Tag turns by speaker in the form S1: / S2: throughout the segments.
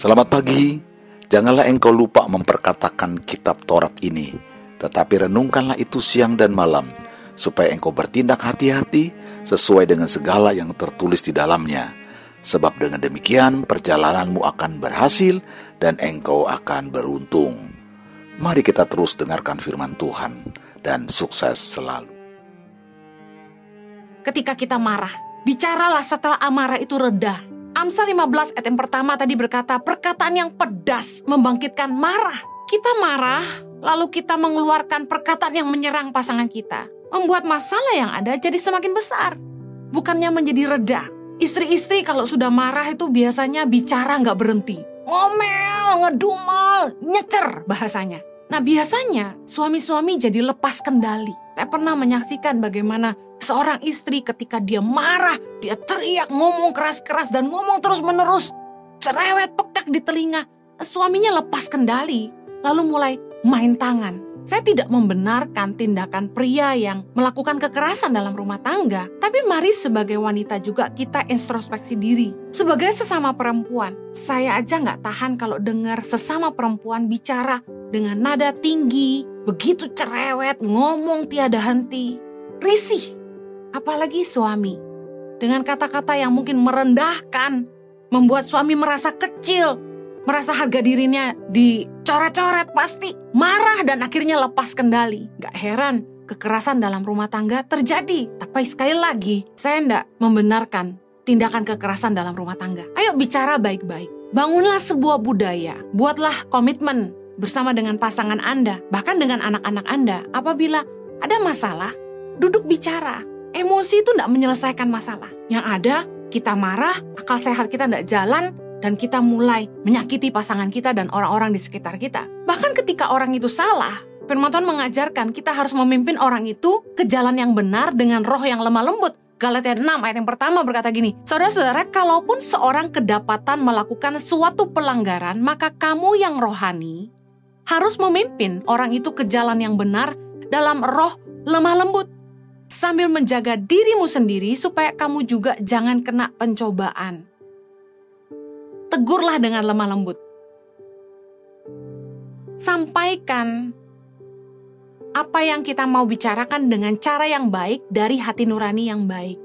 S1: Selamat pagi. Janganlah engkau lupa memperkatakan kitab Taurat ini, tetapi renungkanlah itu siang dan malam, supaya engkau bertindak hati-hati sesuai dengan segala yang tertulis di dalamnya. Sebab dengan demikian perjalananmu akan berhasil dan engkau akan beruntung. Mari kita terus dengarkan firman Tuhan dan sukses selalu.
S2: Ketika kita marah, bicaralah setelah amarah itu reda Amsal 15 ayat yang pertama tadi berkata, perkataan yang pedas membangkitkan marah. Kita marah, lalu kita mengeluarkan perkataan yang menyerang pasangan kita. Membuat masalah yang ada jadi semakin besar. Bukannya menjadi reda. Istri-istri kalau sudah marah itu biasanya bicara nggak berhenti. Ngomel, ngedumel, nyecer bahasanya. Nah biasanya suami-suami jadi lepas kendali. Saya pernah menyaksikan bagaimana seorang istri ketika dia marah, dia teriak, ngomong keras-keras dan ngomong terus-menerus. Cerewet, pekak di telinga. Suaminya lepas kendali, lalu mulai main tangan. Saya tidak membenarkan tindakan pria yang melakukan kekerasan dalam rumah tangga, tapi mari sebagai wanita juga kita introspeksi diri. Sebagai sesama perempuan, saya aja nggak tahan kalau dengar sesama perempuan bicara dengan nada tinggi, begitu cerewet, ngomong tiada henti. Risih, apalagi suami. Dengan kata-kata yang mungkin merendahkan, membuat suami merasa kecil, merasa harga dirinya dicoret-coret pasti marah dan akhirnya lepas kendali. Gak heran kekerasan dalam rumah tangga terjadi. Tapi sekali lagi, saya tidak membenarkan tindakan kekerasan dalam rumah tangga. Ayo bicara baik-baik. Bangunlah sebuah budaya, buatlah komitmen bersama dengan pasangan Anda, bahkan dengan anak-anak Anda. Apabila ada masalah, duduk bicara. Emosi itu tidak menyelesaikan masalah. Yang ada, kita marah, akal sehat kita tidak jalan, dan kita mulai menyakiti pasangan kita dan orang-orang di sekitar kita. Bahkan ketika orang itu salah, firman Tuhan mengajarkan kita harus memimpin orang itu ke jalan yang benar dengan roh yang lemah lembut. Galatia 6 ayat yang pertama berkata gini, Saudara-saudara, kalaupun seorang kedapatan melakukan suatu pelanggaran, maka kamu yang rohani harus memimpin orang itu ke jalan yang benar dalam roh lemah lembut. Sambil menjaga dirimu sendiri supaya kamu juga jangan kena pencobaan tegurlah dengan lemah lembut. Sampaikan apa yang kita mau bicarakan dengan cara yang baik dari hati nurani yang baik.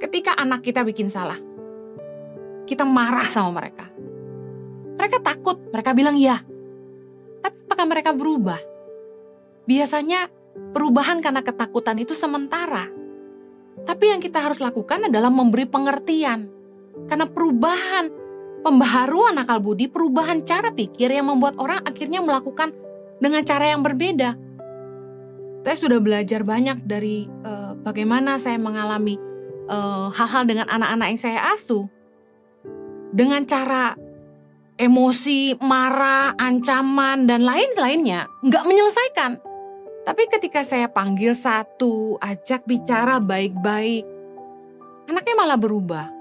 S2: Ketika anak kita bikin salah, kita marah sama mereka. Mereka takut, mereka bilang ya. Tapi apakah mereka berubah? Biasanya perubahan karena ketakutan itu sementara. Tapi yang kita harus lakukan adalah memberi pengertian karena perubahan, pembaharuan akal budi, perubahan cara pikir yang membuat orang akhirnya melakukan dengan cara yang berbeda. Saya sudah belajar banyak dari uh, bagaimana saya mengalami eh, hal-hal uh, dengan anak-anak yang saya asuh. Dengan cara emosi, marah, ancaman, dan lain-lainnya nggak menyelesaikan. Tapi ketika saya panggil satu, ajak bicara baik-baik, anaknya malah berubah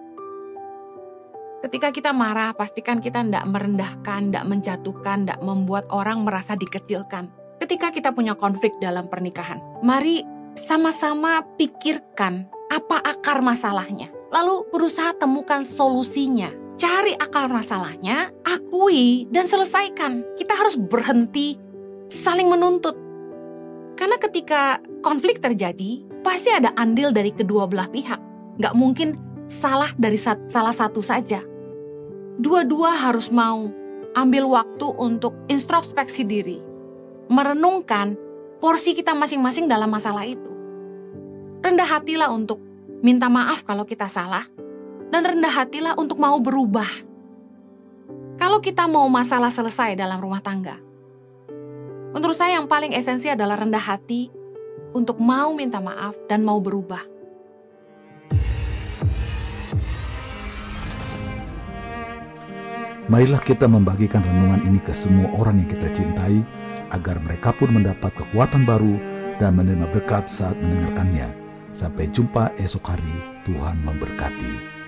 S2: Ketika kita marah, pastikan kita tidak merendahkan, tidak menjatuhkan, tidak membuat orang merasa dikecilkan. Ketika kita punya konflik dalam pernikahan, mari sama-sama pikirkan apa akar masalahnya. Lalu berusaha temukan solusinya. Cari akar masalahnya, akui, dan selesaikan. Kita harus berhenti saling menuntut. Karena ketika konflik terjadi, pasti ada andil dari kedua belah pihak. Gak mungkin salah dari salah satu saja. Dua-dua harus mau ambil waktu untuk introspeksi diri, merenungkan porsi kita masing-masing dalam masalah itu. Rendah hatilah untuk minta maaf kalau kita salah, dan rendah hatilah untuk mau berubah. Kalau kita mau masalah selesai dalam rumah tangga, menurut saya yang paling esensi adalah rendah hati untuk mau minta maaf dan mau berubah.
S1: Marilah kita membagikan renungan ini ke semua orang yang kita cintai, agar mereka pun mendapat kekuatan baru dan menerima berkat saat mendengarkannya. Sampai jumpa esok hari, Tuhan memberkati.